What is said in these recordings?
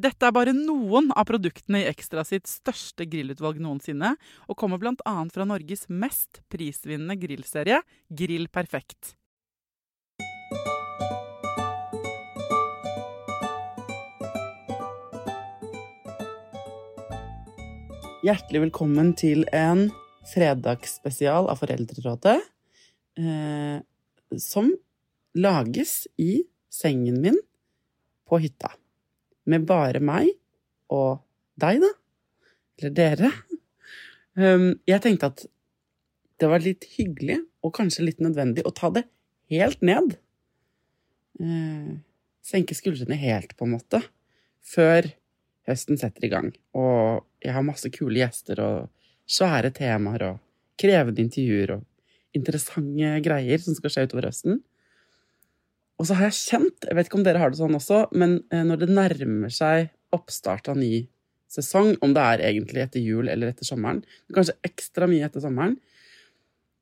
Dette er bare noen av produktene i Ekstra sitt største grillutvalg noensinne, og kommer bl.a. fra Norges mest prisvinnende grillserie, Grill Perfekt. Hjertelig velkommen til en fredagsspesial av Foreldrerådet, eh, som lages i sengen min på hytta med bare meg og deg, da. Eller dere. Um, jeg tenkte at det var litt hyggelig, og kanskje litt nødvendig, å ta det helt ned. Uh, senke skuldrene helt, på en måte. Før høsten setter i gang. Og jeg har masse kule gjester og svære temaer og krevende intervjuer og interessante greier som skal skje utover høsten. Og så har jeg kjent, jeg vet ikke om dere har det sånn også, men eh, når det nærmer seg oppstart av ny sesong, om det er egentlig etter jul eller etter sommeren, kanskje ekstra mye etter sommeren,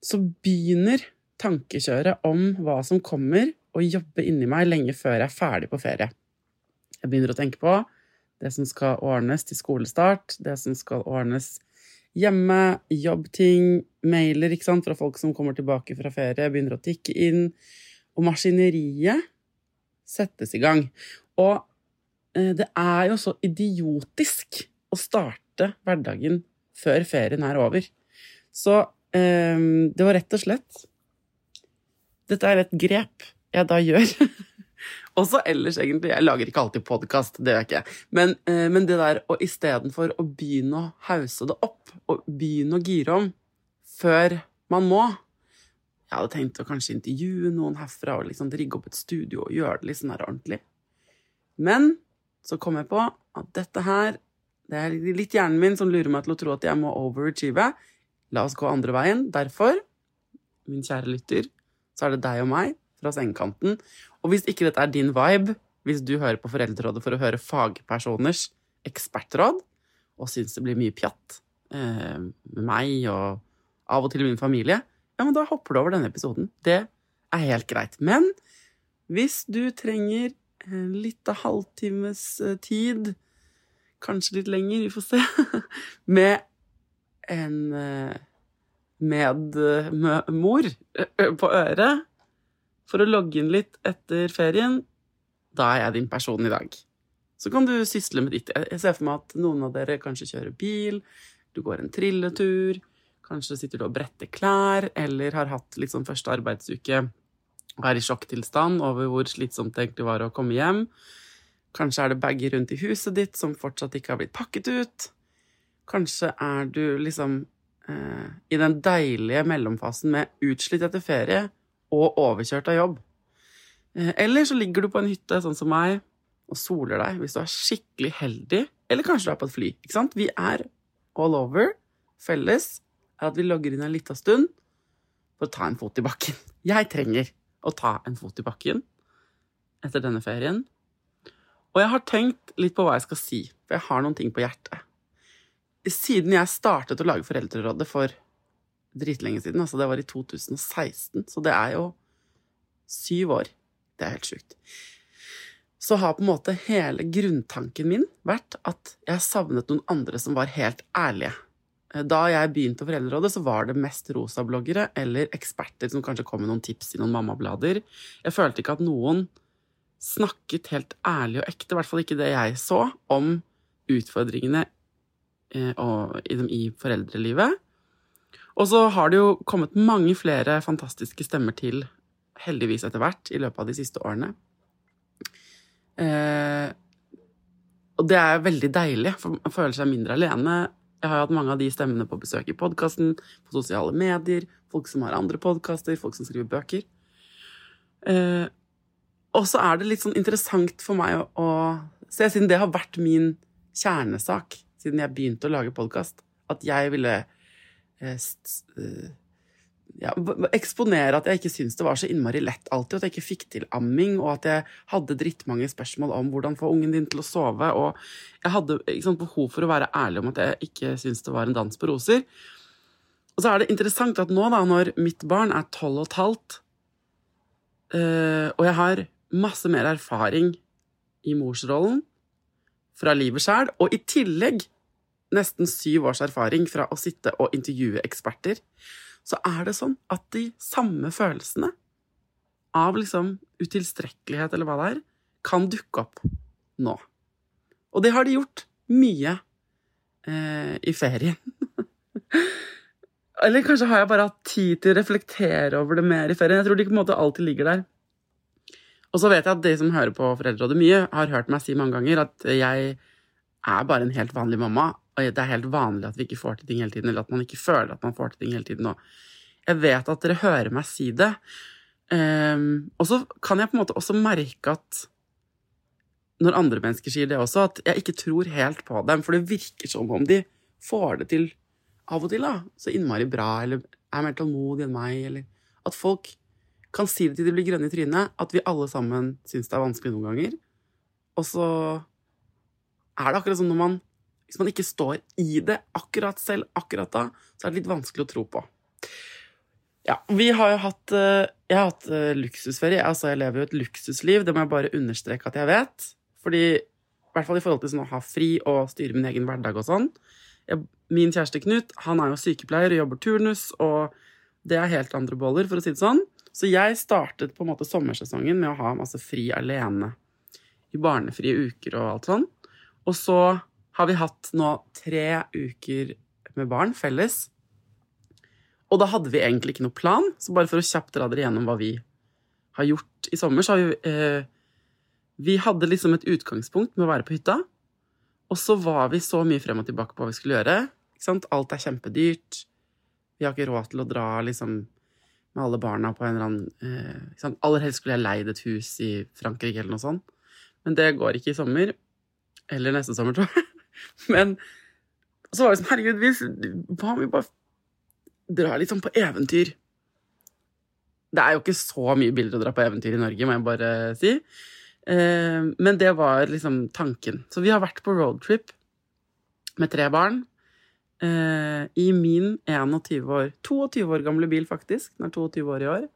så begynner tankekjøret om hva som kommer, å jobbe inni meg lenge før jeg er ferdig på ferie. Jeg begynner å tenke på det som skal ordnes til skolestart, det som skal ordnes hjemme, jobbting, mailer sant, fra folk som kommer tilbake fra ferie, begynner å tikke inn og maskineriet settes i gang. Og eh, det er jo så idiotisk å starte hverdagen før ferien er over. Så eh, det var rett og slett Dette er et grep jeg da gjør. Også ellers, egentlig. Jeg lager ikke alltid podkast, det gjør jeg ikke. Men, eh, men det der å istedenfor å begynne å hause det opp, og begynne å gire om før man må, jeg hadde tenkt å kanskje intervjue noen herfra og liksom rigge opp et studio og gjøre det litt sånn her ordentlig. Men så kom jeg på at dette her Det er litt hjernen min som lurer meg til å tro at jeg må overachieve. La oss gå andre veien. Derfor, min kjære lytter, så er det deg og meg fra sengekanten. Og hvis ikke dette er din vibe, hvis du hører på Foreldrerådet for å høre fagpersoners ekspertråd, og syns det blir mye pjatt eh, med meg og av og til min familie, ja, men da hopper du over denne episoden. Det er helt greit. Men hvis du trenger en lita halvtimes eh, tid, kanskje litt lenger, vi får se, med en eh, medmor eh, på øret for å logge inn litt etter ferien, da er jeg din person i dag. Så kan du sysle med ditt. Jeg ser for meg at noen av dere kanskje kjører bil, du går en trilletur, Kanskje sitter du og bretter klær, eller har hatt sånn første arbeidsuke og er i sjokktilstand over hvor slitsomt det egentlig var å komme hjem. Kanskje er det bager rundt i huset ditt som fortsatt ikke har blitt pakket ut. Kanskje er du liksom eh, i den deilige mellomfasen med utslitt etter ferie og overkjørt av jobb. Eh, eller så ligger du på en hytte, sånn som meg, og soler deg hvis du er skikkelig heldig. Eller kanskje du er på et fly. ikke sant? Vi er all over, felles, er at vi logger inn en liten stund, for å ta en fot i bakken. Jeg trenger å ta en fot i bakken etter denne ferien. Og jeg har tenkt litt på hva jeg skal si, for jeg har noen ting på hjertet. Siden jeg startet å lage Foreldrerådet for dritlenge siden, altså det var i 2016, så det er jo syv år. Det er helt sjukt. Så har på en måte hele grunntanken min vært at jeg savnet noen andre som var helt ærlige. Da jeg begynte Foreldrerådet, så var det mest rosabloggere eller eksperter som kanskje kom med noen tips i noen mammablader. Jeg følte ikke at noen snakket helt ærlig og ekte, i hvert fall ikke det jeg så, om utfordringene eh, i foreldrelivet. Og så har det jo kommet mange flere fantastiske stemmer til, heldigvis etter hvert, i løpet av de siste årene. Eh, og det er veldig deilig, for man føler seg mindre alene. Jeg har hatt mange av de stemmene på besøk i podkasten, på sosiale medier, folk som har andre podkaster, folk som skriver bøker. Eh, og så er det litt sånn interessant for meg å, å se, siden det har vært min kjernesak siden jeg begynte å lage podkast, at jeg ville eh, eh ja, eksponere at jeg ikke syntes det var så innmari lett alltid, at jeg ikke fikk til amming, og at jeg hadde drittmange spørsmål om hvordan få ungen din til å sove, og jeg hadde sant, behov for å være ærlig om at jeg ikke syntes det var en dans på roser. Og så er det interessant at nå, da, når mitt barn er tolv og et halvt, øh, og jeg har masse mer erfaring i morsrollen fra livet sjæl, og i tillegg nesten syv års erfaring fra å sitte og intervjue eksperter, så er det sånn at de samme følelsene av liksom utilstrekkelighet eller hva det er, kan dukke opp nå. Og det har de gjort mye eh, i ferien. eller kanskje har jeg bare hatt tid til å reflektere over det mer i ferien. Jeg tror de på en måte alltid ligger der. Og så vet jeg at de som hører på Foreldrerådet mye, har hørt meg si mange ganger at jeg er bare en helt vanlig mamma, det er helt vanlig at vi ikke får til ting hele tiden, eller at man ikke føler at man får til ting hele tiden. Og jeg vet at dere hører meg si det. Um, og så kan jeg på en måte også merke at når andre mennesker sier det også, at jeg ikke tror helt på dem, for det virker som om de får det til av og til, da. Så innmari bra, eller er mer tålmodig enn meg, eller at folk kan si det til de blir grønne i trynet, at vi alle sammen syns det er vanskelig noen ganger. Og så er det akkurat som når man hvis man ikke står i det akkurat selv akkurat da, så er det litt vanskelig å tro på. Ja, vi har jo hatt eh, Jeg har hatt eh, luksusferie. Altså, jeg lever jo et luksusliv. Det må jeg bare understreke at jeg vet. Fordi, i hvert fall i forhold til sånn å ha fri og styre min egen hverdag og sånn. Jeg, min kjæreste Knut han er jo sykepleier og jobber turnus, og det er helt andre boller, for å si det sånn. Så jeg startet på en måte sommersesongen med å ha masse fri alene. I barnefrie uker og alt sånn. Og så har vi hatt nå tre uker med barn felles. Og da hadde vi egentlig ikke noe plan, så bare for å kjapt dra dere gjennom hva vi har gjort i sommer, så har vi eh, Vi hadde liksom et utgangspunkt med å være på hytta, og så var vi så mye frem og tilbake på hva vi skulle gjøre. Alt er kjempedyrt. Vi har ikke råd til å dra liksom med alle barna på en eller annen eh, Aller helst skulle jeg leid et hus i Frankrike eller noe sånt, men det går ikke i sommer. Eller neste sommer, tror jeg. Men så var det sånn, herregud, hvis, hva om vi bare drar litt sånn på eventyr? Det er jo ikke så mye billigere å dra på eventyr i Norge, må jeg bare si. Eh, men det var liksom tanken. Så vi har vært på roadtrip med tre barn. Eh, I min 21 år 22 år gamle bil, faktisk. Den er 22 år i år.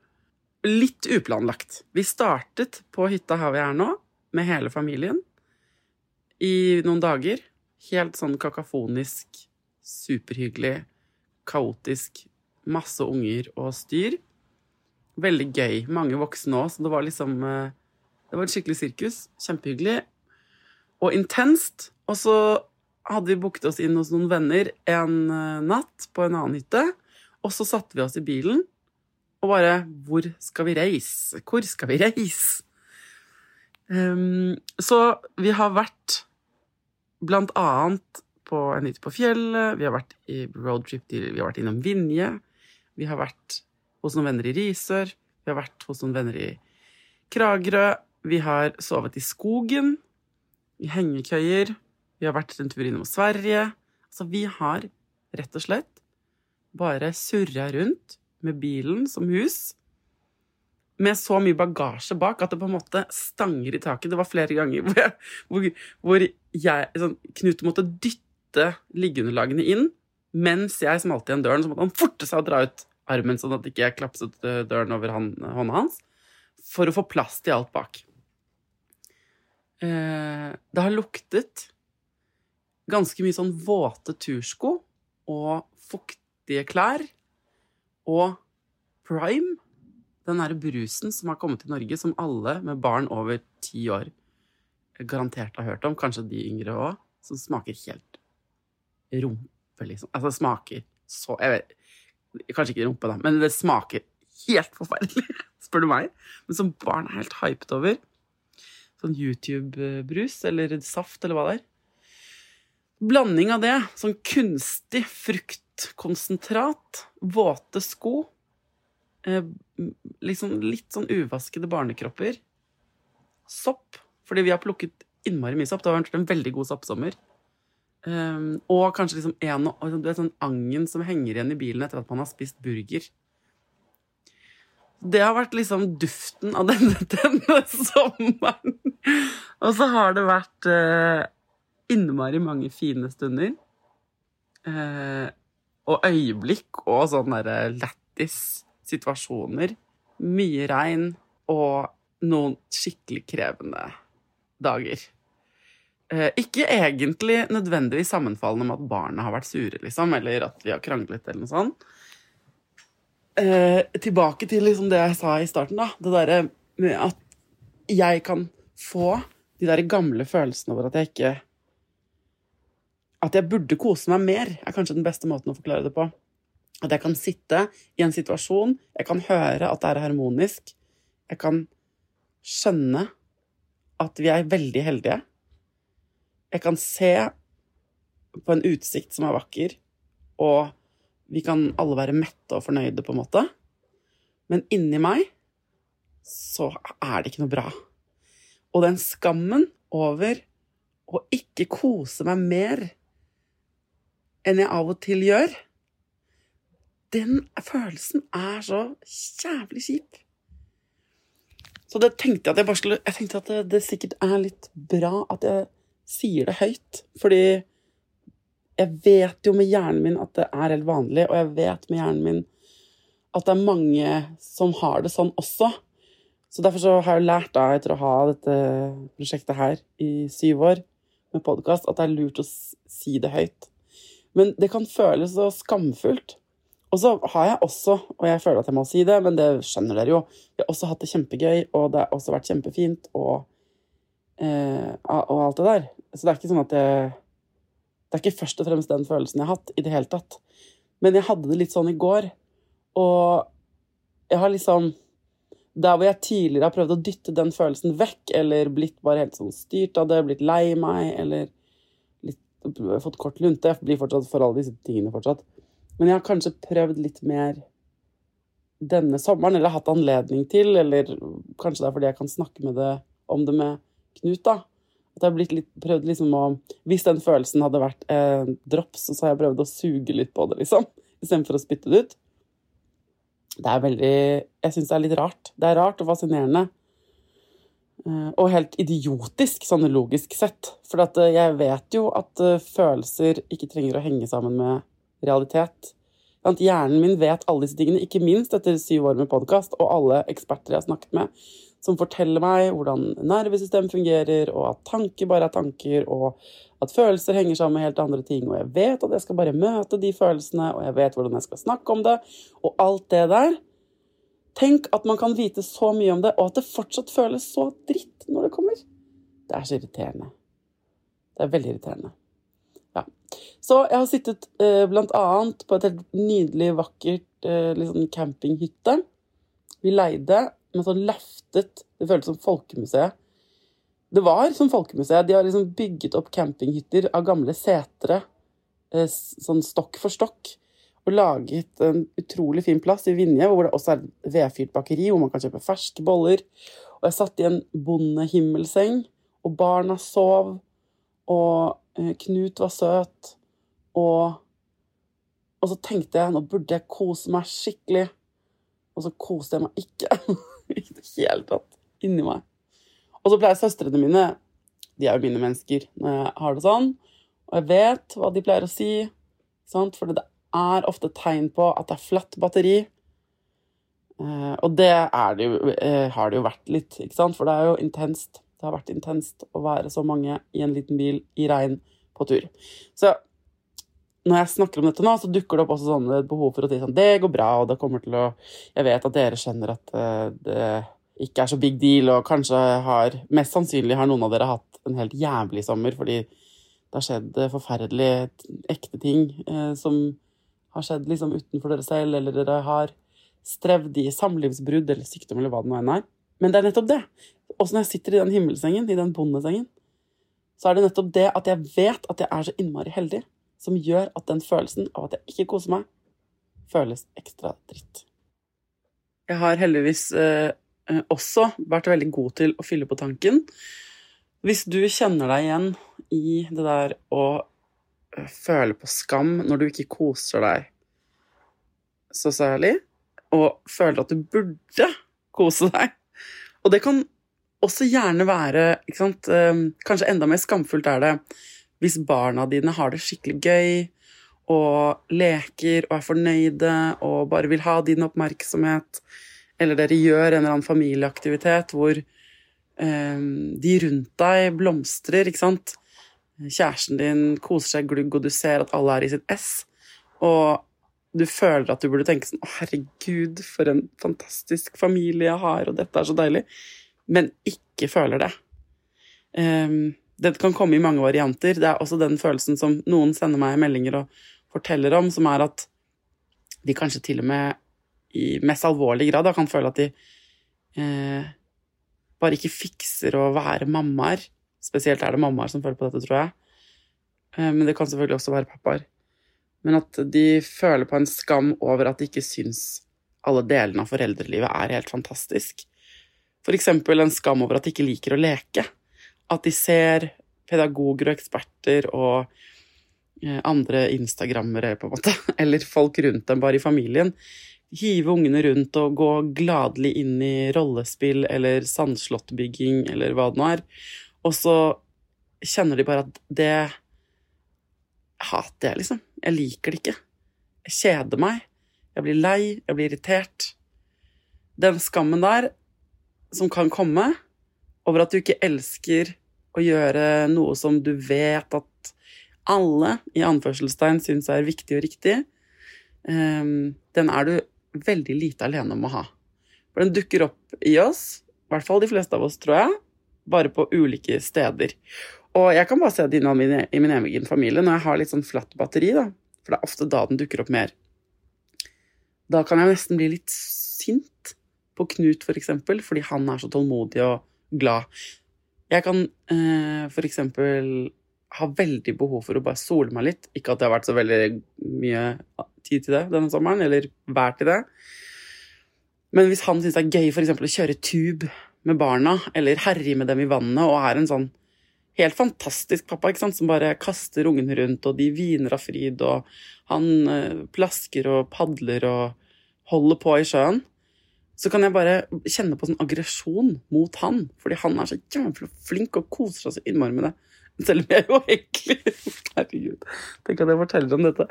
Litt uplanlagt. Vi startet på hytta her vi er nå, med hele familien, i noen dager. Helt sånn kakafonisk, superhyggelig, kaotisk. Masse unger og styr. Veldig gøy. Mange voksne òg, så det var liksom eh, Det var et skikkelig sirkus. Kjempehyggelig. Og intenst. Og så hadde vi booket oss inn hos noen venner en eh, natt på en annen hytte. Og så satte vi oss i bilen og bare Hvor skal vi reise? Hvor skal vi reise? Um, så vi har vært Blant annet på en hytte på fjellet, vi har vært i roadtrip til Vi har vært innom Vinje. Vi har vært hos noen venner i Risør. Vi har vært hos noen venner i Kragerø. Vi har sovet i skogen, i hengekøyer. Vi har vært en tur innom Sverige. Altså, vi har rett og slett bare surra rundt med bilen som hus. Med så mye bagasje bak at det på en måte stanger i taket. Det var flere ganger hvor, jeg, hvor, hvor jeg, sånn, Knut måtte dytte liggeunderlagene inn mens jeg smalt igjen døren. Så måtte han forte seg å dra ut armen sånn at ikke jeg klapset eh, døren over han, hånda hans. For å få plass til alt bak. Eh, det har luktet ganske mye sånn våte tursko og fuktige klær. Og Prime, den derre brusen som har kommet til Norge, som alle med barn over ti år garantert har hørt om, kanskje de yngre òg, som smaker helt rumpe, liksom. Altså, det smaker så jeg vet, Kanskje ikke rumpe, da, men det smaker helt forferdelig, spør du meg. Men som barn er helt hypet over. Sånn YouTube-brus eller saft, eller hva det er. Blanding av det, sånn kunstig fruktkonsentrat, våte sko, liksom litt sånn uvaskede barnekropper, sopp, fordi vi har plukket innmari mye sopp. Det har vært en veldig god soppsommer. Um, og kanskje liksom en, du vet, sånn angen som henger igjen i bilen etter at man har spist burger. Det har vært liksom duften av denne, denne sommeren. Og så har det vært uh, innmari mange fine stunder. Uh, og øyeblikk og sånne lættis situasjoner. Mye regn og noen skikkelig krevende dager. Eh, ikke egentlig nødvendigvis sammenfallende med at barna har vært sure, liksom, eller at vi har kranglet, eller noe sånt. Eh, tilbake til liksom det jeg sa i starten, da. Det derre med at jeg kan få de derre gamle følelsene over at jeg ikke At jeg burde kose meg mer, er kanskje den beste måten å forklare det på. At jeg kan sitte i en situasjon, jeg kan høre at det er harmonisk, jeg kan skjønne at vi er veldig heldige jeg kan se på en utsikt som er vakker, og vi kan alle være mette og fornøyde, på en måte. Men inni meg så er det ikke noe bra. Og den skammen over å ikke kose meg mer enn jeg av og til gjør, den følelsen er så jævlig kjip. Så det tenkte jeg at jeg bare skulle Jeg tenkte at det, det sikkert er litt bra at jeg sier det høyt. Fordi jeg vet jo med hjernen min at det er helt vanlig, og jeg vet med hjernen min at det er mange som har det sånn også. Så derfor så har jeg lært da, etter å ha dette prosjektet her i syv år med podkast, at det er lurt å si det høyt. Men det kan føles så skamfullt. Og så har jeg også, og jeg føler at jeg må si det, men det skjønner dere jo, jeg har også hatt det kjempegøy, og det har også vært kjempefint, og eh, og alt det der. Så det er ikke sånn at jeg Det er ikke først og fremst den følelsen jeg har hatt i det hele tatt. Men jeg hadde det litt sånn i går, og jeg har liksom Der hvor jeg tidligere har prøvd å dytte den følelsen vekk, eller blitt bare helt sånn styrt av det, blitt lei meg, eller litt, fått kort lunte Jeg blir fortsatt for alle disse tingene fortsatt. Men jeg har kanskje prøvd litt mer denne sommeren, eller hatt anledning til, eller kanskje det er fordi jeg kan snakke det, om det med Knut, da. At jeg har litt, prøvd liksom å Hvis den følelsen hadde vært eh, drops, så har jeg prøvd å suge litt på det, liksom. Istedenfor å spytte det ut. Det er veldig Jeg syns det er litt rart. Det er rart og fascinerende. Eh, og helt idiotisk, sånn logisk sett. For eh, jeg vet jo at uh, følelser ikke trenger å henge sammen med realitet. Hjernen min vet alle disse tingene, ikke minst etter syv år med podkast og alle eksperter jeg har snakket med, som forteller meg hvordan nervesystemet fungerer, og at tanker bare er tanker, og at følelser henger sammen med helt andre ting. Og jeg vet at jeg skal bare møte de følelsene, og jeg vet hvordan jeg skal snakke om det, og alt det der. Tenk at man kan vite så mye om det, og at det fortsatt føles så dritt når det kommer. Det er så irriterende. Det er veldig irriterende. Så jeg har sittet eh, annet på et helt nydelig, vakkert eh, liksom campinghytte. Vi leide men sånn løftet Det føltes som folkemuseet. Det var som folkemuseet. De har liksom bygget opp campinghytter av gamle setre, eh, sånn stokk for stokk, og laget en utrolig fin plass i Vinje, hvor det også er vedfyrt bakeri, hvor man kan kjøpe ferske boller. Og jeg satt i en bondehimmelseng, og barna sov, og eh, Knut var søt, og Og så tenkte jeg nå burde jeg kose meg skikkelig. Og så koste jeg meg ikke. I det hele tatt. Inni meg. Og så pleier søstrene mine De er jo mine mennesker når jeg har det sånn. Og jeg vet hva de pleier å si. Sant? For det er ofte tegn på at det er flatt batteri. Eh, og det, det jo, eh, har det jo vært litt, ikke sant? For det er jo intenst. Det har vært intenst å være så mange i en liten bil i regn på tur. Så når jeg snakker om dette nå, så dukker det opp også sånne behov for å si sånn Det går bra, og det kommer til å Jeg vet at dere skjønner at uh, det ikke er så big deal, og kanskje har Mest sannsynlig har noen av dere hatt en helt jævlig sommer fordi det har skjedd forferdelige, ekte ting eh, som har skjedd liksom utenfor dere selv, eller dere har strevd i samlivsbrudd eller sykdom eller hva det nå enn er. Men det er nettopp det. Også når jeg sitter i den himmelsengen, i den bondesengen, så er det nettopp det at jeg vet at jeg er så innmari heldig, som gjør at den følelsen av at jeg ikke koser meg, føles ekstra dritt. Jeg har heldigvis eh, også vært veldig god til å fylle på tanken. Hvis du kjenner deg igjen i det der å eh, føle på skam når du ikke koser deg så særlig, og føler at du burde kose deg Og det kan også gjerne være eh, Kanskje enda mer skamfullt er det hvis barna dine har det skikkelig gøy og leker og er fornøyde og bare vil ha din oppmerksomhet, eller dere gjør en eller annen familieaktivitet hvor eh, de rundt deg blomstrer, ikke sant? Kjæresten din koser seg glugg, og du ser at alle er i sitt ess, og du føler at du burde tenke sånn Å, herregud, for en fantastisk familie jeg har, og dette er så deilig, men ikke føler det. Um, det kan komme i mange varianter. Det er også den følelsen som noen sender meg meldinger og forteller om, som er at de kanskje til og med i mest alvorlig grad da, kan føle at de eh, bare ikke fikser å være mammaer. Spesielt er det mammaer som føler på dette, tror jeg. Eh, men det kan selvfølgelig også være pappaer. Men at de føler på en skam over at de ikke syns alle delene av foreldrelivet er helt fantastisk. Eksempel en skam over at de ikke liker å leke. At de ser pedagoger og eksperter og eh, andre instagrammere, på en måte, eller folk rundt dem bare i familien, hive ungene rundt og gå gladelig inn i rollespill eller sandslottbygging eller hva det nå er, og så kjenner de bare at det hater jeg, liksom. Jeg liker det ikke. Jeg kjeder meg. Jeg blir lei, jeg blir irritert. Den skammen der som kan komme over at du ikke elsker å gjøre noe som du vet at alle i anførselstegn syns er viktig og riktig, um, den er du veldig lite alene om å ha. For den dukker opp i oss, i hvert fall de fleste av oss, tror jeg, bare på ulike steder. Og jeg kan bare se det innad i min egen familie når jeg har litt sånn flatt batteri, da. For det er ofte da den dukker opp mer. Da kan jeg nesten bli litt sint på Knut, for eksempel, fordi han er så tålmodig og glad. Jeg kan eh, for eksempel ha veldig behov for å bare sole meg litt. Ikke at det har vært så veldig mye tid til det denne sommeren, eller vær til det. Men hvis han syns det er gøy for eksempel, å kjøre tube med barna, eller herje med dem i vannet, og er en sånn helt fantastisk pappa ikke sant? som bare kaster ungene rundt, og de hviner av fryd, og han eh, plasker og padler og holder på i sjøen, så kan jeg bare kjenne på sånn aggresjon mot han, fordi han er så jævlig flink og koser seg så innmari med det. Selv om jeg jo egentlig Herregud, tenk at jeg forteller om dette.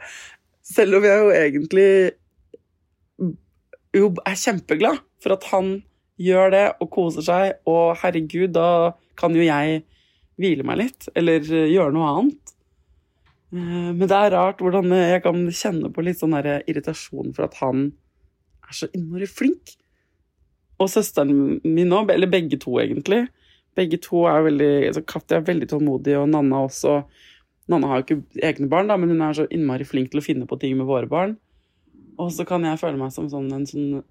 Selv om jeg jo egentlig jo er kjempeglad for at han gjør det og koser seg, og herregud, da kan jo jeg hvile meg litt, eller eh, gjøre noe annet. Eh, men det er rart hvordan jeg kan kjenne på litt sånn irritasjon for at han er så innmari flink. Og søsteren min òg, eller begge to, egentlig. Begge to er veldig altså Katti er veldig tålmodig, og Nanna også. Nanna har jo ikke egne barn, da, men hun er så innmari flink til å finne på ting med våre barn. Og så kan jeg føle meg som sånn, en sånn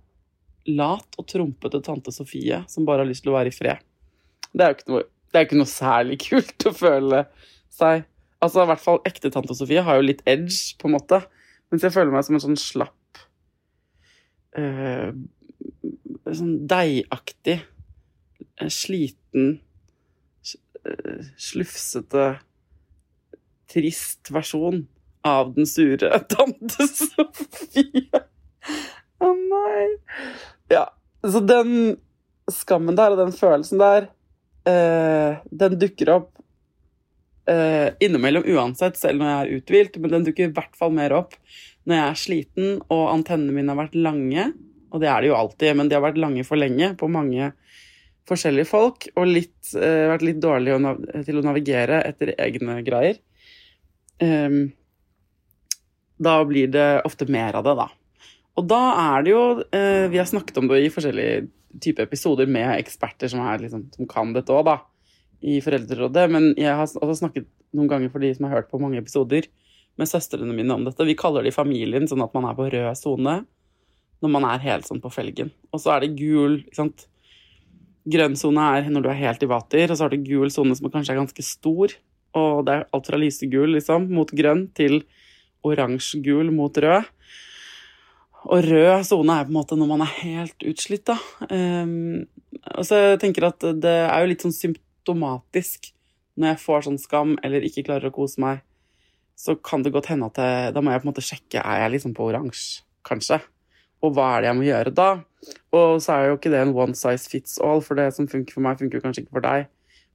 lat og trompete tante Sofie som bare har lyst til å være i fred. Det er jo ikke noe det er ikke noe særlig kult å føle seg Altså, i hvert fall ekte tante Sofie har jo litt edge, på en måte. Mens jeg føler meg som en sånn slapp uh, Sånn deigaktig, eh, sliten, uh, slufsete, trist versjon av den sure tante Sofie. Å oh, nei. Ja, så den skammen der og den følelsen der, eh, den dukker opp uh, innimellom uansett, selv når jeg er uthvilt, men den dukker i hvert fall mer opp når jeg er sliten og antennene mine har vært lange, og det er det jo alltid, men de har vært lange for lenge på mange forskjellige folk, og litt, uh, vært litt dårlig til å navigere etter egne greier. Um, da blir det ofte mer av det, da. Og da er det jo Vi har snakket om det i forskjellige typer episoder med eksperter som, er liksom, som kan dette òg, da. I Foreldrerådet. Men jeg har også snakket noen ganger for de som har hørt på mange episoder med søstrene mine om dette. Vi kaller det i familien sånn at man er på rød sone når man er helt sånn på felgen. Og så er det gul, ikke sant. Grønn sone er når du er helt i vater, og så har du gul sone som kanskje er ganske stor. Og det er alt fra lysegul liksom, mot grønn til oransje-gul mot rød. Og rød sone er på en måte når man er helt utslitt, da. Um, og så jeg tenker at det er jo litt sånn symptomatisk når jeg får sånn skam eller ikke klarer å kose meg, så kan det godt hende at jeg, da må jeg på en måte sjekke er jeg liksom på oransje, kanskje. Og hva er det jeg må gjøre da? Og så er jo ikke det en one size fits all, for det som funker for meg, funker kanskje ikke for deg.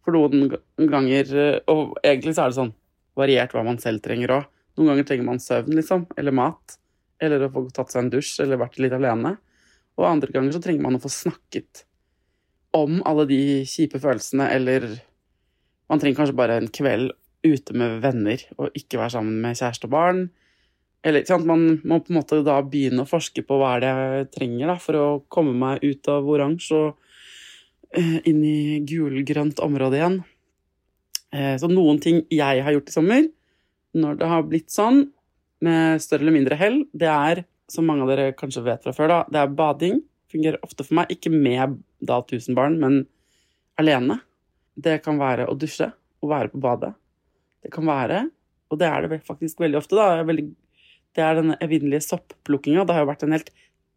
For noen ganger Og egentlig så er det sånn variert hva man selv trenger òg. Noen ganger trenger man søvn, liksom, eller mat. Eller å få tatt seg en dusj, eller vært litt alene. Og andre ganger så trenger man å få snakket om alle de kjipe følelsene, eller man trenger kanskje bare en kveld ute med venner og ikke være sammen med kjæreste og barn. Eller, sant? Man må på en måte da begynne å forske på hva er det jeg trenger da, for å komme meg ut av oransje og eh, inn i gulgrønt område igjen. Eh, så noen ting jeg har gjort i sommer, når det har blitt sånn, med større eller mindre hell, det er, som mange av dere kanskje vet fra før, da, det er bading. Fungerer ofte for meg, ikke med da tusen barn, men alene. Det kan være å dusje og være på badet. Det kan være, og det er det faktisk veldig ofte, da, det er denne evinnelige sopplukkinga. Det har jo vært en helt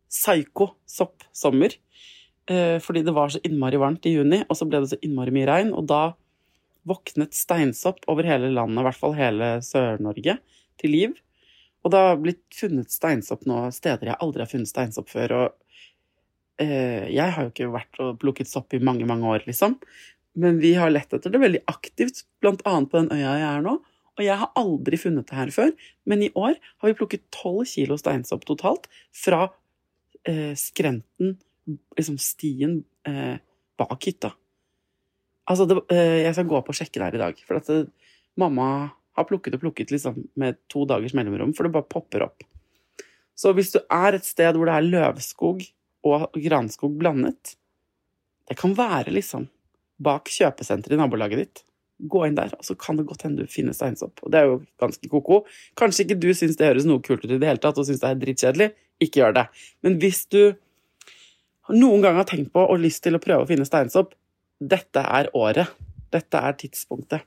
psyko soppsommer. Eh, fordi det var så innmari varmt i juni, og så ble det så innmari mye regn. Og da våknet steinsopp over hele landet, i hvert fall hele Sør-Norge, til liv. Og det har blitt funnet steinsopp nå steder jeg aldri har funnet steinsopp før. Og eh, jeg har jo ikke vært og plukket sopp i mange, mange år, liksom. Men vi har lett etter det veldig aktivt, blant annet på den øya jeg er nå. Og jeg har aldri funnet det her før, men i år har vi plukket tolv kilo steinsopp totalt fra eh, skrenten, liksom stien eh, bak hytta. Altså, det, eh, jeg skal gå opp og sjekke der i dag, for at det, mamma har plukket og plukket liksom med to dagers mellomrom, for det bare popper opp. Så hvis du er et sted hvor det er løvskog og granskog blandet, det kan være liksom bak kjøpesenteret i nabolaget ditt gå inn der, og så kan det godt hende du finner steinsopp. Og det er jo ganske ko-ko. Kanskje ikke du syns det høres noe kult ut i det hele tatt, og syns det er drittkjedelig. Ikke gjør det. Men hvis du noen gang har tenkt på og lyst til å prøve å finne steinsopp, dette er året. Dette er tidspunktet.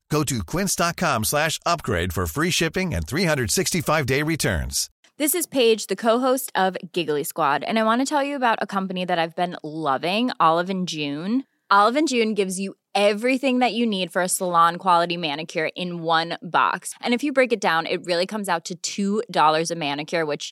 Go to quince.com slash upgrade for free shipping and 365-day returns. This is Paige, the co-host of Giggly Squad, and I want to tell you about a company that I've been loving, Olive June. Olive June gives you everything that you need for a salon quality manicure in one box. And if you break it down, it really comes out to $2 a manicure, which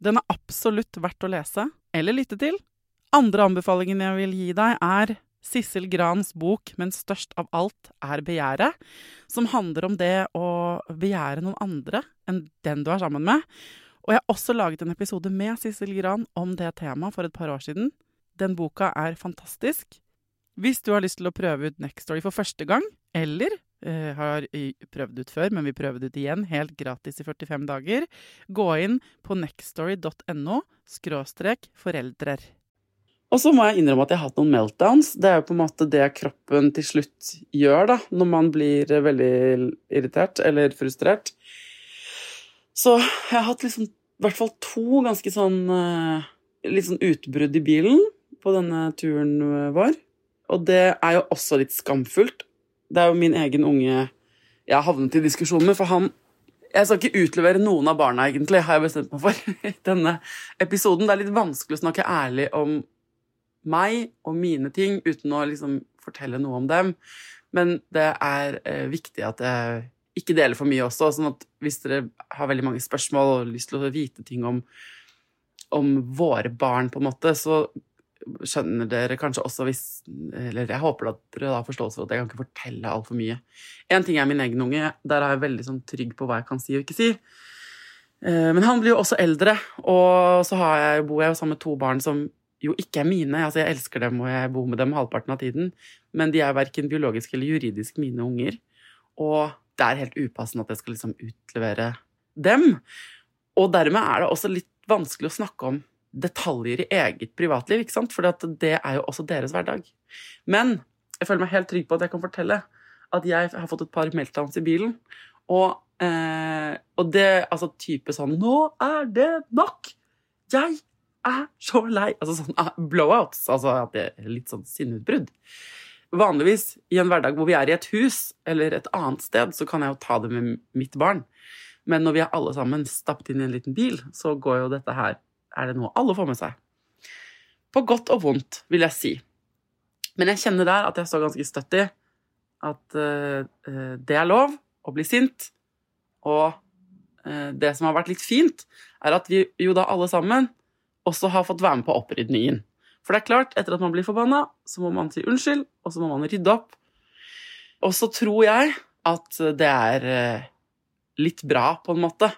Den er absolutt verdt å lese, eller lytte til. Andre anbefalingen jeg vil gi deg, er Sissel Grans bok 'Men størst av alt er begjæret', som handler om det å begjære noen andre enn den du er sammen med. Og jeg har også laget en episode med Sissel Gran om det temaet for et par år siden. Den boka er fantastisk. Hvis du har lyst til å prøve ut Nextory for første gang, eller eh, har prøvd ut før, men vi prøver det ut igjen, helt gratis i 45 dager, gå inn på nextstory.no skråstrek foreldrer. Og så må jeg innrømme at jeg har hatt noen meltdowns. Det er jo på en måte det kroppen til slutt gjør da, når man blir veldig irritert eller frustrert. Så jeg har hatt liksom i hvert fall to ganske sånn eh, litt sånn utbrudd i bilen på denne turen vår. Og det er jo også litt skamfullt. Det er jo min egen unge jeg har havnet i diskusjon med, for han Jeg skal ikke utlevere noen av barna, egentlig, har jeg bestemt meg for i denne episoden. Det er litt vanskelig å snakke ærlig om meg og mine ting uten å liksom fortelle noe om dem. Men det er eh, viktig at jeg ikke deler for mye også. sånn at hvis dere har veldig mange spørsmål og lyst til å vite ting om, om våre barn, på en måte, så skjønner dere kanskje også hvis Eller jeg håper at dere har forståelse for at jeg kan ikke fortelle altfor mye. Én ting er min egen unge. Der er jeg veldig sånn trygg på hva jeg kan si og ikke si. Eh, men han blir jo også eldre, og så jeg, bor jeg jo sammen med to barn som jo ikke er mine. Altså, jeg elsker dem, og jeg bor med dem halvparten av tiden. Men de er verken biologisk eller juridisk mine unger. Og det er helt upassende at jeg skal liksom utlevere dem. Og dermed er det også litt vanskelig å snakke om detaljer i eget privatliv, ikke sant? for det er jo også deres hverdag. Men jeg føler meg helt trygg på at jeg kan fortelle at jeg har fått et par meltdowns i bilen. Og, eh, og det altså type sånn Nå er det nok! Jeg er så lei! Altså sånn ah, blowouts. Altså litt sånn sinneutbrudd. Vanligvis i en hverdag hvor vi er i et hus eller et annet sted, så kan jeg jo ta det med mitt barn. Men når vi er alle sammen stappet inn i en liten bil, så går jo dette her er det noe alle får med seg. På godt og vondt, vil jeg si. Men jeg kjenner der at jeg står ganske støtt i at uh, det er lov å bli sint. Og uh, det som har vært litt fint, er at vi jo da alle sammen også har fått være med på opprydningen. For det er klart, etter at man blir forbanna, så må man si unnskyld, og så må man rydde opp. Og så tror jeg at det er litt bra, på en måte,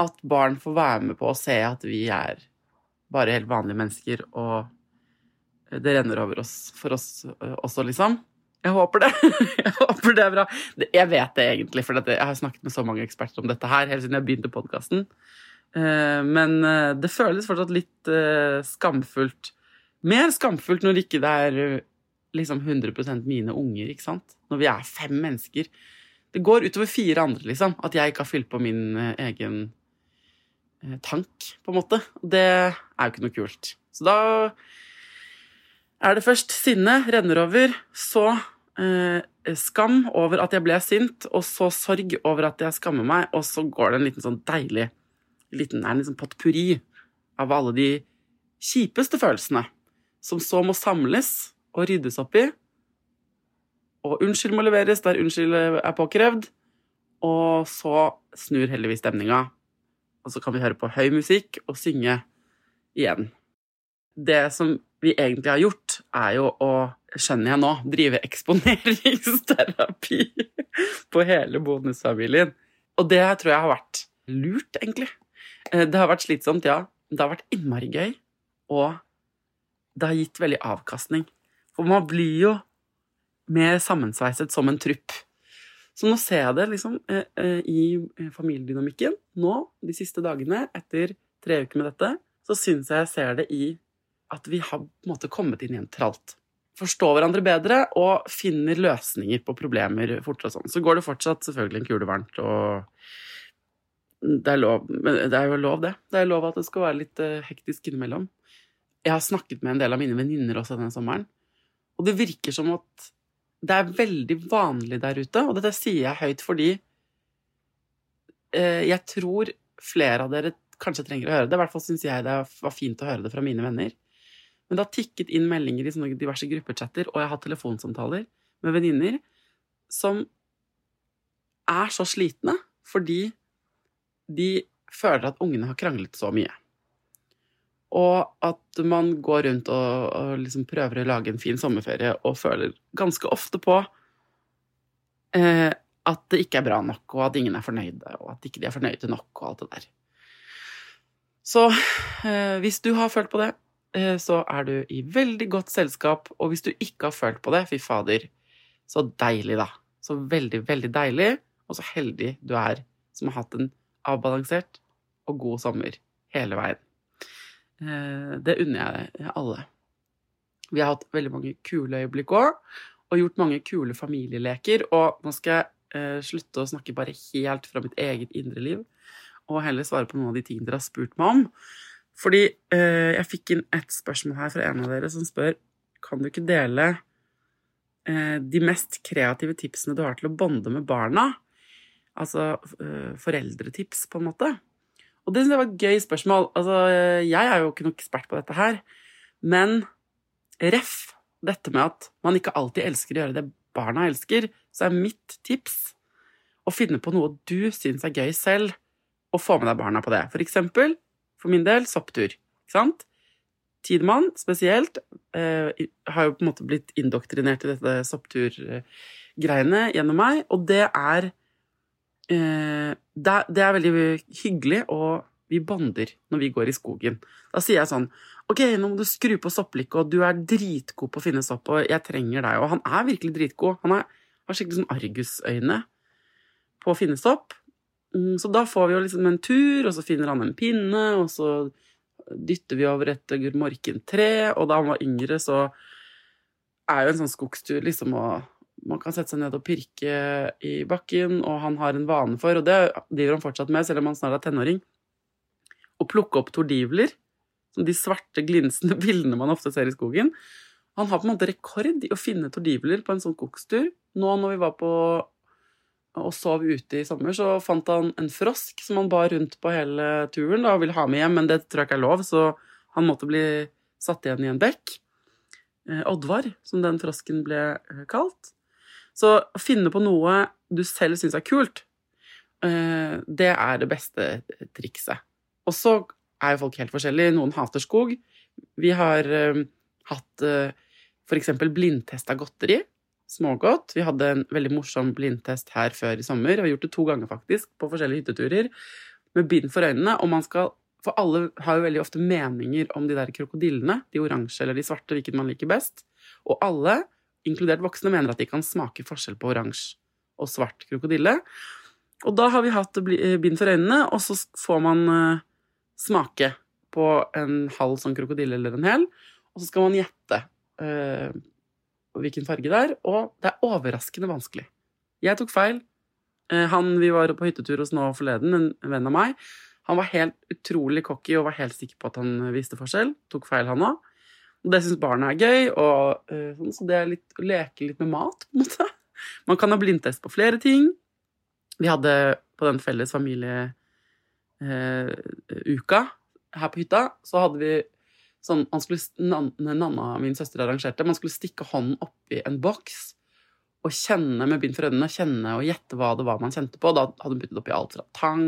at barn får være med på å se at vi er bare helt vanlige mennesker, og det renner over oss for oss eh, også, liksom. Jeg håper det. Jeg håper det er bra. Jeg vet det egentlig, for jeg har snakket med så mange eksperter om dette her helt siden jeg begynte podkasten. Eh, men eh, det føles fortsatt litt skamfullt. Mer skamfullt når ikke det er liksom 100 mine unger, ikke sant? Når vi er fem mennesker. Det går utover fire andre, liksom. At jeg ikke har fylt på min egen tank, på en måte. Det er jo ikke noe kult. Så da er det først sinne renner over, så eh, skam over at jeg ble sint, og så sorg over at jeg skammer meg, og så går det en liten sånn deilig liten, en liten potpurri av alle de kjipeste følelsene, som så må samles og ryddes opp i. Og unnskyld må leveres der unnskyld er påkrevd, og så snur heldigvis stemninga og så kan vi høre på høy musikk og synge igjen. Det som vi egentlig har gjort, er jo å, skjønner jeg nå, drive eksponeringsterapi på hele bonusfamilien. Og det tror jeg har vært lurt, egentlig. Eh, det har vært slitsomt, ja. Det har vært innmari gøy. Og det har gitt veldig avkastning. For man blir jo mer sammensveiset som en trupp. Så nå ser jeg det liksom eh, eh, i eh, familiedynamikken. Nå, de siste dagene etter tre uker med dette, så syns jeg jeg ser det i at vi har på en måte kommet inn i en tralt. forstår hverandre bedre og finner løsninger på problemer fortere og sånn. Så går det fortsatt selvfølgelig en kule varmt, og det er lov. Det er jo lov, det. Det er lov at det skal være litt hektisk innimellom. Jeg har snakket med en del av mine venninner også denne sommeren, og det virker som at det er veldig vanlig der ute, og dette sier jeg høyt fordi eh, jeg tror flere av dere kanskje trenger å høre det. I hvert fall syns jeg det var fint å høre det fra mine venner. Men det har tikket inn meldinger i sånne diverse gruppechatter, og jeg har hatt telefonsamtaler med venninner som er så slitne fordi de føler at ungene har kranglet så mye. Og at man går rundt og, og liksom prøver å lage en fin sommerferie og føler ganske ofte på eh, at det ikke er bra nok, og at ingen er fornøyde, og at ikke de er fornøyde nok, og alt det der. Så eh, hvis du har følt på det, eh, så er du i veldig godt selskap, og hvis du ikke har følt på det, fy fader, så deilig, da. Så veldig, veldig deilig, og så heldig du er som har hatt en avbalansert og god sommer hele veien. Eh, det unner jeg alle. Vi har hatt veldig mange kule øyeblikk òg, og gjort mange kule familieleker. Og nå skal jeg eh, slutte å snakke bare helt fra mitt eget indre liv, og heller svare på noen av de tingene dere har spurt meg om. Fordi eh, jeg fikk inn et spørsmål her fra en av dere som spør kan du ikke dele de mest kreative tipsene du har til å bonde med barna. Altså foreldretips, på en måte. Og det syns jeg var et gøy spørsmål. Altså, jeg er jo ikke noen ekspert på dette her, men ref dette med at man ikke alltid elsker å gjøre det barna elsker, så er mitt tips å finne på noe du syns er gøy selv, og få med deg barna på det. For eksempel, for min del, sopptur. Ikke sant? Tidemann spesielt eh, har jo på en måte blitt indoktrinert i dette soppturgreiene gjennom meg, og det er eh, det, det, er veldig hyggelig, og vi bonder når vi går i skogen. Da sier jeg sånn Ok, nå må du skru på sopplikket, og du er dritgod på å finne sopp, og jeg trenger deg. Og han er virkelig dritgod. Han er, har skikkelig sånn argusøyne på å finne sopp. Mm, så da får vi jo liksom en tur, og så finner han en pinne, og så dytter vi over et morkent tre, og da han var yngre, så er jo en sånn skogstur liksom å man kan sette seg ned og pirke i bakken, og han har en vane for, og det driver han fortsatt med, selv om han snart er tenåring, å plukke opp tordivler, som de svarte, glinsende bildene man ofte ser i skogen. Han har på en måte rekord i å finne tordivler på en sånn kokstur. Nå når vi var på og sov ute i sommer, så fant han en frosk som han bar rundt på hele turen da, og ville ha med hjem, men det tror jeg ikke er lov, så han måtte bli satt igjen i en bekk. Eh, Oddvar, som den frosken ble eh, kalt. Så å finne på noe du selv syns er kult, eh, det er det beste trikset. Og så er jo folk helt forskjellige. Noen hater skog. Vi har eh, hatt eh, f.eks. blindtest av godteri. Smågodt. Vi hadde en veldig morsom blindtest her før i sommer. Vi har gjort det to ganger, faktisk, på forskjellige hytteturer. Med bind for øynene. Og man skal For alle har jo veldig ofte meninger om de der krokodillene. De oransje eller de svarte, hvilket man liker best. Og alle inkludert voksne, mener at de kan smake forskjell på oransje og svart krokodille. Og da har vi hatt eh, bind for øynene, og så får man uh, smake på en halv sånn krokodille eller en hel, og så skal man gjette uh, hvilken farge det er, og det er overraskende vanskelig. Jeg tok feil. Uh, han vi var på hyttetur hos nå forleden, en venn av meg, han var helt utrolig cocky og var helt sikker på at han visste forskjell. Tok feil, han òg. Og det syns barna er gøy, og, uh, sånn, så det er litt å leke litt med mat, på en måte. Man kan ha blindtest på flere ting. Vi hadde på den felles familieuka uh, her på hytta, så hadde vi sånn skulle, Nanna, min søster, arrangerte. Man skulle stikke hånden oppi en boks og kjenne med bind for øynene, kjenne og gjette hva det var man kjente på. Da hadde hun puttet oppi alt fra tang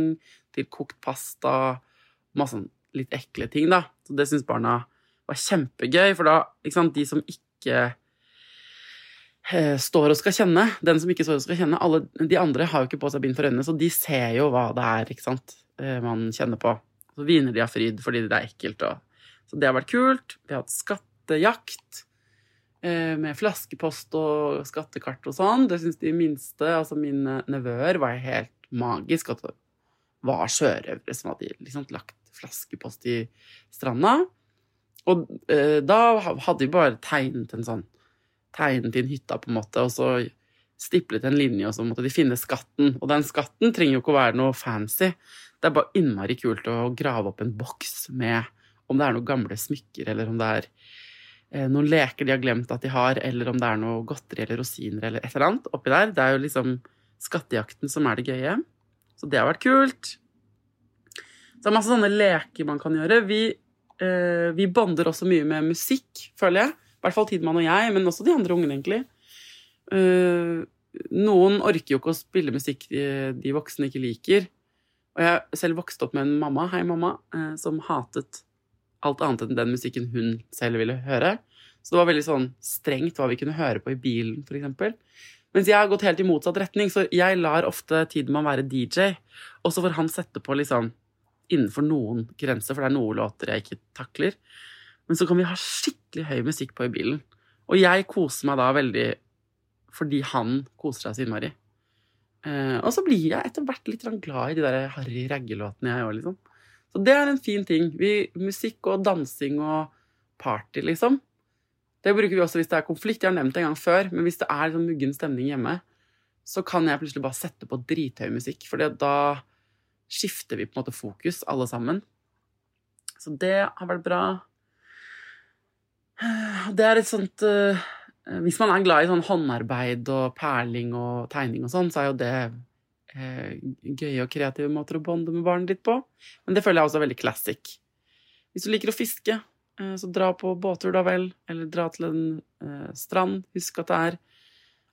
til kokt pasta, masse sånn litt ekle ting, da. Så det syns barna var kjempegøy, for da sant, De som ikke eh, står og skal kjenne, den som ikke står og skal kjenne alle, De andre har jo ikke på seg bind for øynene, så de ser jo hva det er ikke sant, eh, man kjenner på. Så hviner de av fryd fordi det er ekkelt. Og, så det har vært kult. Vi har hatt skattejakt eh, med flaskepost og skattekart og sånn. Det syns de minste, altså mine nevøer, var helt magisk. At det var sjørøvere som hadde liksom lagt flaskepost i stranda. Og eh, da hadde vi bare tegnet en sånn tegnet inn hytta, på en måte, og så stiplet en linje, og så måtte de finne skatten. Og den skatten trenger jo ikke å være noe fancy. Det er bare innmari kult å grave opp en boks med om det er noen gamle smykker, eller om det er eh, noen leker de har glemt at de har, eller om det er noe godteri eller rosiner eller et eller annet oppi der. Det er jo liksom skattejakten som er det gøye. Så det har vært kult. Så det er masse sånne leker man kan gjøre. Vi, vi bonder også mye med musikk, føler jeg. I hvert fall Tidemann og jeg, men også de andre ungene, egentlig. Uh, noen orker jo ikke å spille musikk de, voksne ikke liker. Og jeg selv vokste opp med en mamma, hei mamma, uh, som hatet alt annet enn den musikken hun selv ville høre. Så det var veldig sånn strengt hva vi kunne høre på i bilen, f.eks. Mens jeg har gått helt i motsatt retning, så jeg lar ofte Tidemann være DJ. Og så får han sette på liksom innenfor noen grenser, for det er noen låter jeg ikke takler. Men så kan vi ha skikkelig høy musikk på i bilen. Og jeg koser meg da veldig fordi han koser seg så innmari. Eh, og så blir jeg etter hvert litt glad i de der harry raggelåtene, jeg òg, liksom. Så det er en fin ting. Vi, musikk og dansing og party, liksom. Det bruker vi også hvis det er konflikt. Jeg har nevnt det en gang før, men hvis det er liksom muggen stemning hjemme, så kan jeg plutselig bare sette på drithøy musikk, for da skifter vi på en måte fokus, alle sammen. Så det har vært bra. Det er et sånt uh, Hvis man er glad i sånn håndarbeid og perling og tegning og sånn, så er jo det uh, gøye og kreative måter å bonde med barnet ditt på. Men det føler jeg også er veldig classic. Hvis du liker å fiske, uh, så dra på båttur, da vel. Eller dra til en strand. Husk at det er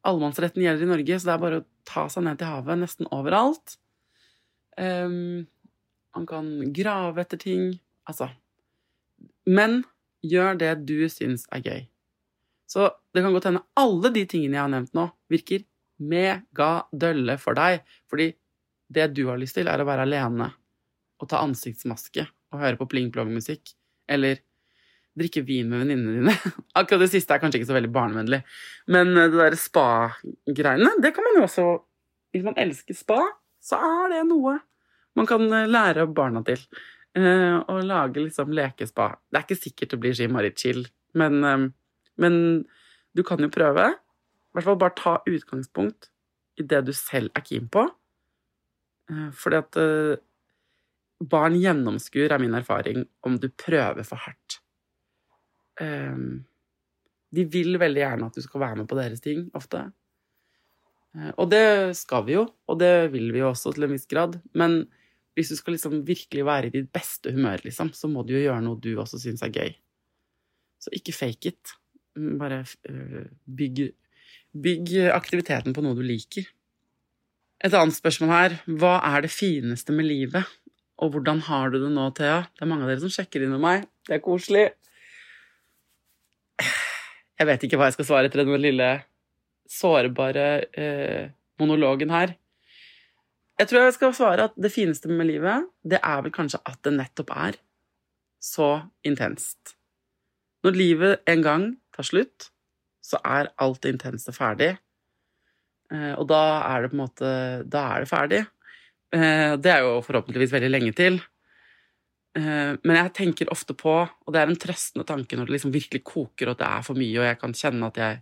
Allemannsretten gjelder i Norge, så det er bare å ta seg ned til havet nesten overalt. Um, man kan grave etter ting. Altså Men gjør det du syns er gøy. Så det kan godt hende alle de tingene jeg har nevnt nå, virker megadølle for deg. Fordi det du har lyst til, er å være alene og ta ansiktsmaske og høre på pling-plong-musikk. Eller drikke vin med venninnene dine. Akkurat det siste er kanskje ikke så veldig barnevennlig. Men eh, det derre spa-greiene, det kan man jo også Hvis man elsker spa, så er det noe man kan eh, lære barna til. Uh, lage liksom lekespa. Det er ikke sikkert det blir så Marit-chill, men, um, men, du kan jo prøve. I hvert fall bare ta utgangspunkt i det du selv er keen på. Fordi at barn gjennomskuer, er min erfaring, om du prøver for hardt. De vil veldig gjerne at du skal være med på deres ting, ofte. Og det skal vi jo, og det vil vi jo også til en viss grad. Men hvis du skal liksom virkelig være i ditt beste humør, liksom, så må du jo gjøre noe du også syns er gøy. Så ikke fake it. Bare uh, bygg, bygg aktiviteten på noe du liker. Et annet spørsmål her. Hva er det fineste med livet? Og hvordan har du det nå, Thea? Det er mange av dere som sjekker inn med meg. Det er koselig. Jeg vet ikke hva jeg skal svare etter den lille sårbare eh, monologen her. Jeg tror jeg skal svare at det fineste med livet, det er vel kanskje at det nettopp er så intenst. Når livet en gang tar slutt, så er alt det intense ferdig. Eh, og da er det på en måte Da er det ferdig. Eh, det er jo forhåpentligvis veldig lenge til. Eh, men jeg tenker ofte på, og det er en trøstende tanke når det liksom virkelig koker og det er for mye, og jeg kan kjenne at jeg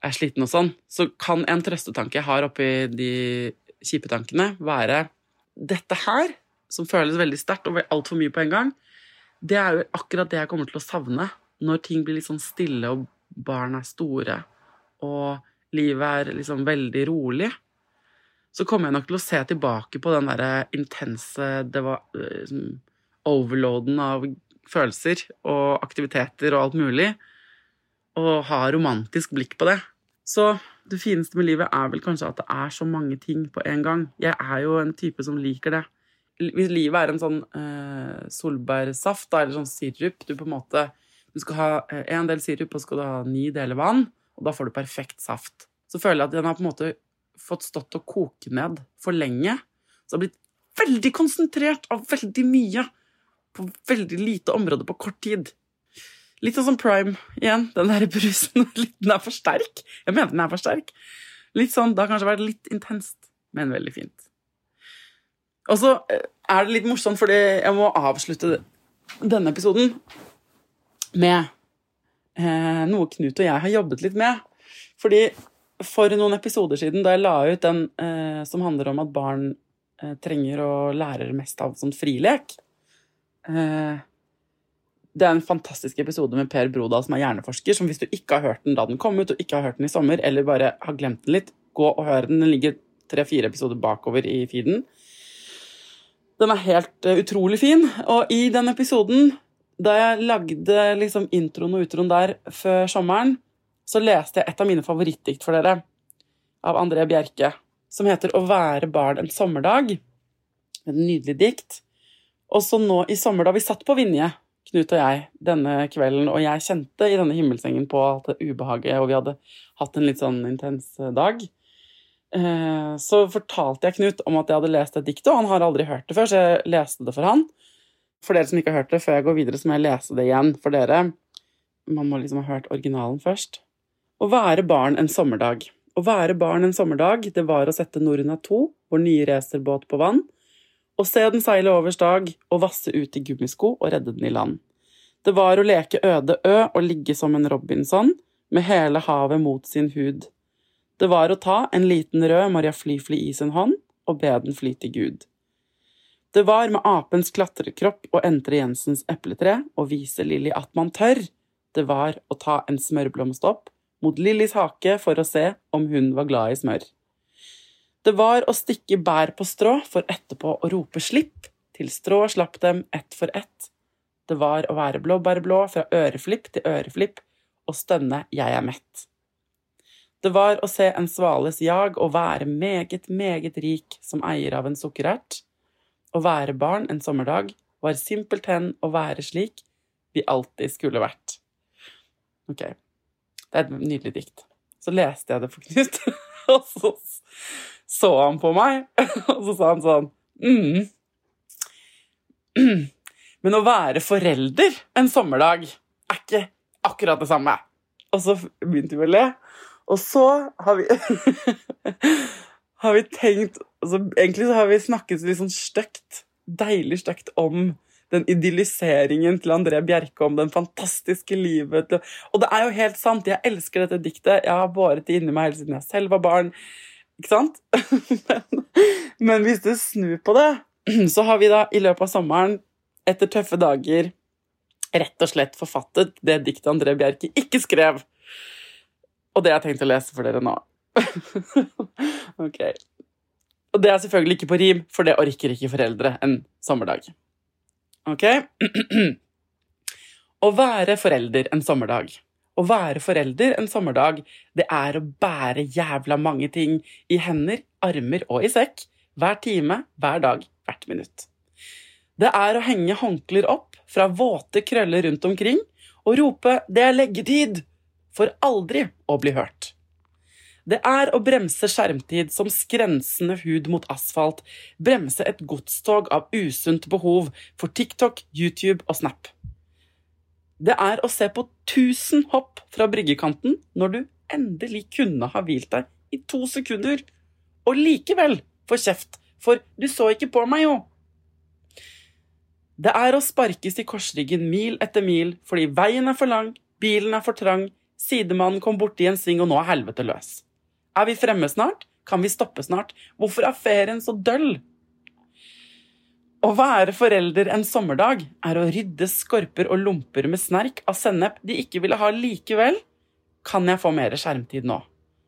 er sliten og sånn, så kan en trøstetanke jeg har oppi de kjipe tankene være dette her, som føles veldig sterkt og altfor mye på en gang, det er jo akkurat det jeg kommer til å savne når ting blir litt sånn stille og barn er store og livet er liksom veldig rolig. Så kommer jeg nok til å se tilbake på den derre intense det var, liksom, overloaden av følelser og aktiviteter og alt mulig, og ha romantisk blikk på det. Så det fineste med livet er vel kanskje at det er så mange ting på en gang. Jeg er jo en type som liker det. Hvis livet er en sånn eh, solbærsaft, eller sånn sirup Du på en måte Du skal ha én del sirup, og så skal du ha ni deler vann, og da får du perfekt saft. Så føler jeg at den har på en måte fått stått og koke ned for lenge. Så det har blitt veldig konsentrert av veldig mye på veldig lite område på kort tid. Litt sånn som Prime igjen. Den der brusen. Den er for sterk. Jeg mener den er for sterk. Litt sånn, Det har kanskje vært litt intenst, men veldig fint. Og så eh, er det litt morsomt, fordi jeg må avslutte denne episoden med eh, noe Knut og jeg har jobbet litt med. Fordi for noen episoder siden, da jeg la ut den eh, som handler om at barn eh, trenger å lære mest av sånn frilek eh, Det er en fantastisk episode med Per Brodal, som er hjerneforsker, som hvis du ikke har hørt den da den kom ut, og ikke har hørt den i sommer, eller bare har glemt den litt, gå og hør den. Den ligger tre-fire episoder bakover i feeden. Den er helt uh, utrolig fin. Og i den episoden, da jeg lagde liksom introen og utroen der før sommeren, så leste jeg et av mine favorittdikt for dere, av André Bjerke, som heter 'Å være barn en sommerdag'. Et nydelig dikt. Og så nå i sommer, da vi satt på Vinje, Knut og jeg, denne kvelden, og jeg kjente i denne himmelsengen på alt det ubehaget, og vi hadde hatt en litt sånn intens dag, Eh, så fortalte jeg Knut om at jeg hadde lest et dikt, og han har aldri hørt det før, så jeg leste det for han. For dere som ikke har hørt det, før jeg går videre, så må jeg lese det igjen for dere. Man må liksom ha hørt originalen først. Å være barn en sommerdag. Å være barn en sommerdag, det var å sette Norna 2, vår nye racerbåt, på vann, og se den seile over stag og vasse ut i gummisko og redde den i land. Det var å leke øde ø og ligge som en Robinson, med hele havet mot sin hud. Det var å ta en liten rød Maria Fly-Fly i sin hånd og be den fly til Gud. Det var med apens klatrekropp å entre Jensens epletre og vise Lilly at man tør. Det var å ta en smørblomst opp mot Lillys hake for å se om hun var glad i smør. Det var å stikke bær på strå for etterpå å rope slipp, til strå slapp dem ett for ett. Det var å være blåbærblå fra øreflipp til øreflipp og stønne jeg er mett. Det var å se en svales jag og være meget, meget rik som eier av en sukkerert. Å være barn en sommerdag var simpelthen å være slik vi alltid skulle vært. Ok, det er et nydelig dikt. Så leste jeg det for Knut, så han på meg, og så sa han sånn mm. Men å være forelder en sommerdag er ikke akkurat det samme. Og så begynte vi å le. Og så har vi har vi tenkt altså, Egentlig så har vi snakket litt sånn stygt, deilig stygt om den idylliseringen til André Bjerke om den fantastiske livet. Og det er jo helt sant. Jeg elsker dette diktet. Jeg har båret det inni meg hele siden jeg selv var barn. Ikke sant? Men, men hvis du snur på det, så har vi da i løpet av sommeren, etter tøffe dager, rett og slett forfattet det diktet André Bjerke ikke skrev. Og det har jeg tenkt å lese for dere nå. ok. Og det er selvfølgelig ikke på rim, for det orker ikke foreldre en sommerdag. Ok? å være forelder en sommerdag. Å være forelder en sommerdag, det er å bære jævla mange ting i hender, armer og i sekk. Hver time, hver dag, hvert minutt. Det er å henge håndklær opp fra våte krøller rundt omkring og rope 'det er leggetid' for aldri å bli hørt. Det er å bremse skjermtid som skrensende hud mot asfalt, bremse et godstog av usunt behov for TikTok, YouTube og Snap. Det er å se på tusen hopp fra bryggekanten når du endelig kunne ha hvilt deg i to sekunder, og likevel få kjeft, for du så ikke på meg, jo. Det er å sparkes i korsryggen mil etter mil fordi veien er for lang, bilen er for trang, Sidemannen kom borti en sving, og nå er helvete løs. Er vi fremme snart? Kan vi stoppe snart? Hvorfor er ferien så døll? Å være forelder en sommerdag er å rydde skorper og lomper med snerk av sennep de ikke ville ha likevel. Kan jeg få mer skjermtid nå?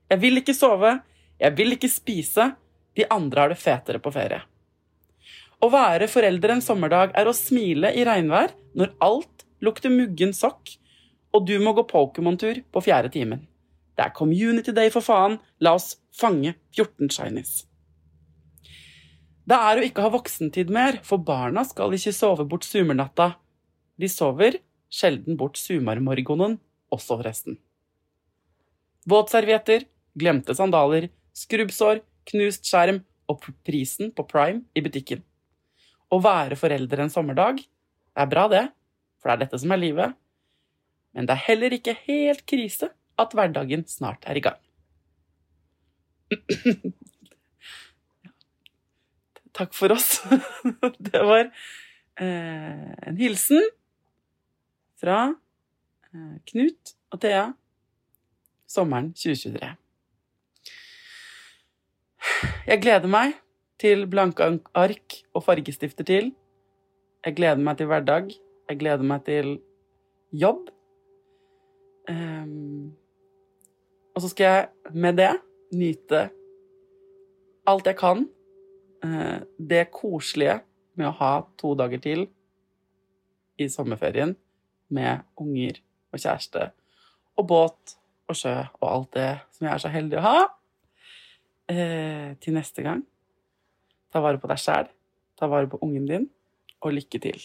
Jeg vil ikke sove, jeg vil ikke spise, de andre har det fetere på ferie. Å være forelder en sommerdag er å smile i regnvær når alt lukter muggen sokk og du må gå Pokémon-tur på fjerde timen. Det er community day, for faen! La oss fange 14 shinies. Det er å ikke ha voksentid mer, for barna skal ikke sove bort sumernatta. De sover sjelden bort sumarmorgonen, også forresten. Våtservietter, glemte sandaler, skrubbsår, knust skjerm og prisen på Prime i butikken. Å være forelder en sommerdag, er bra, det, for det er dette som er livet men det er heller ikke helt krise at hverdagen snart er i gang. Takk for oss. Det var eh, en hilsen fra eh, Knut og Thea. Sommeren 2023. Jeg gleder meg til blanke ark og fargestifter til. Jeg gleder meg til hverdag. Jeg gleder meg til jobb. Um, og så skal jeg med det nyte alt jeg kan. Uh, det koselige med å ha to dager til i sommerferien med unger og kjæreste og båt og sjø og alt det som jeg er så heldig å ha. Eh, til neste gang, ta vare på deg sjæl, ta vare på ungen din, og lykke til.